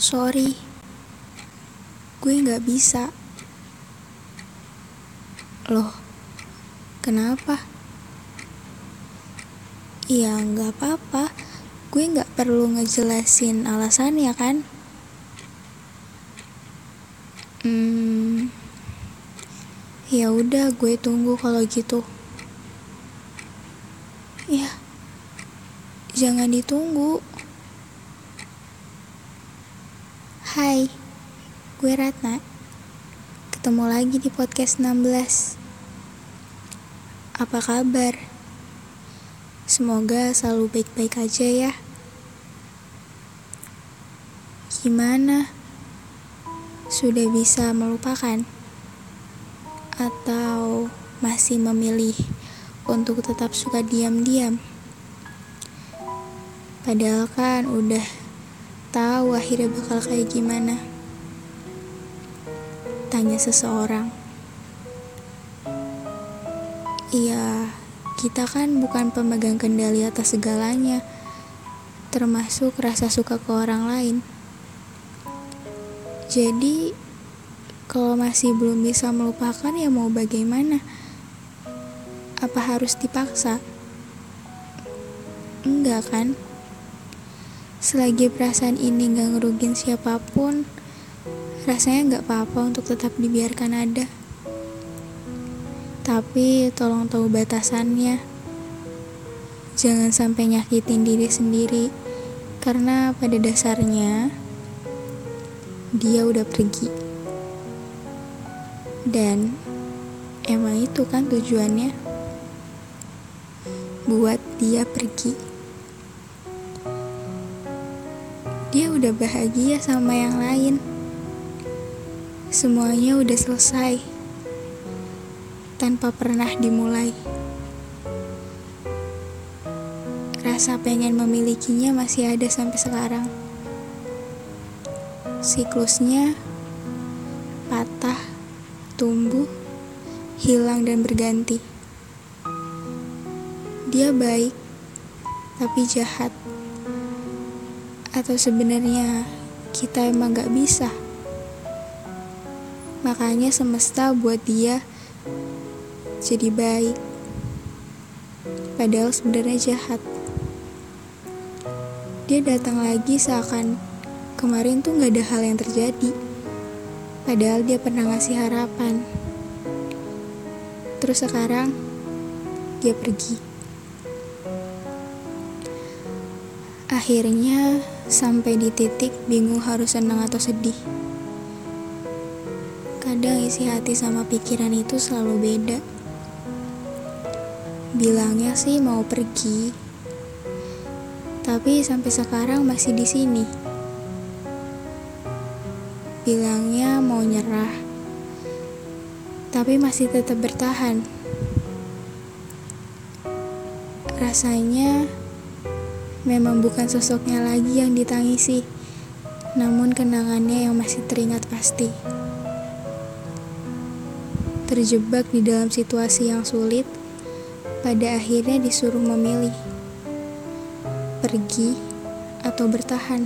Sorry, gue nggak bisa. Loh, kenapa? Ya nggak apa-apa, gue nggak perlu ngejelasin alasannya kan? Hmm, ya udah gue tunggu kalau gitu. Ya, jangan ditunggu. Hai, gue Ratna. Ketemu lagi di podcast 16. Apa kabar? Semoga selalu baik-baik aja ya. Gimana? Sudah bisa melupakan? Atau masih memilih untuk tetap suka diam-diam? Padahal kan udah tahu akhirnya bakal kayak gimana. Tanya seseorang. Iya, kita kan bukan pemegang kendali atas segalanya, termasuk rasa suka ke orang lain. Jadi, kalau masih belum bisa melupakan ya mau bagaimana? Apa harus dipaksa? Enggak kan? Selagi perasaan ini gak ngerugin siapa pun, rasanya gak apa-apa untuk tetap dibiarkan ada. Tapi tolong tahu batasannya. Jangan sampai nyakitin diri sendiri, karena pada dasarnya dia udah pergi. Dan emang itu kan tujuannya buat dia pergi. Udah bahagia sama yang lain. Semuanya udah selesai tanpa pernah dimulai. Rasa pengen memilikinya masih ada sampai sekarang. Siklusnya patah, tumbuh, hilang dan berganti. Dia baik, tapi jahat. Atau sebenarnya kita emang gak bisa? Makanya semesta buat dia jadi baik. Padahal sebenarnya jahat. Dia datang lagi seakan kemarin tuh gak ada hal yang terjadi. Padahal dia pernah ngasih harapan. Terus sekarang dia pergi. Akhirnya Sampai di titik bingung harus senang atau sedih. Kadang isi hati sama pikiran itu selalu beda. Bilangnya sih mau pergi, tapi sampai sekarang masih di sini. Bilangnya mau nyerah, tapi masih tetap bertahan. Rasanya Memang bukan sosoknya lagi yang ditangisi, namun kenangannya yang masih teringat pasti. Terjebak di dalam situasi yang sulit, pada akhirnya disuruh memilih pergi atau bertahan.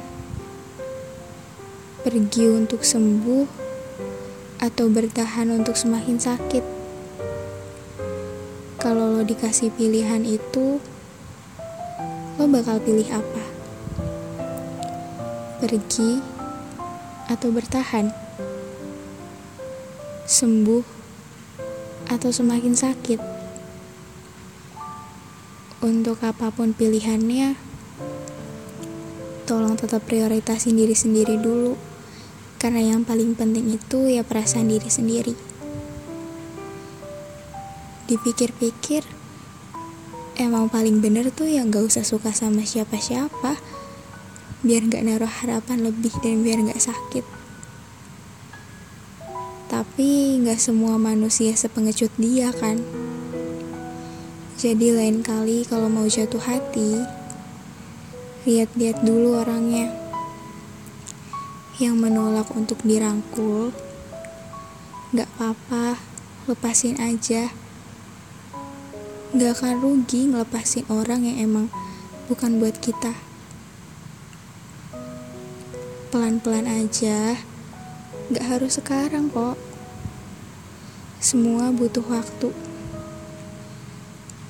Pergi untuk sembuh atau bertahan untuk semakin sakit. Kalau lo dikasih pilihan itu, lo bakal pilih apa? Pergi atau bertahan? Sembuh atau semakin sakit? Untuk apa pun pilihannya, tolong tetap prioritasin diri sendiri dulu. Karena yang paling penting itu ya perasaan diri sendiri. Dipikir-pikir, emang paling bener tuh yang gak usah suka sama siapa-siapa. Biar gak naruh harapan lebih dan biar gak sakit. Tapi gak semua manusia sepengecut dia kan? Jadi lain kali kalau mau jatuh hati lihat-lihat dulu orangnya. Yang menolak untuk dirangkul gak apa-apa lepasin aja Gak akan rugi ngelepasin orang yang emang bukan buat kita. Pelan-pelan aja, gak harus sekarang kok. Semua butuh waktu.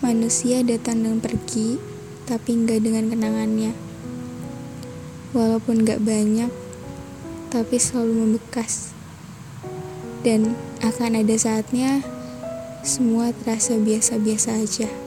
Manusia datang dan pergi, tapi nggak dengan kenangannya. Walaupun gak banyak, tapi selalu membekas. Dan akan ada saatnya semua terasa biasa-biasa aja.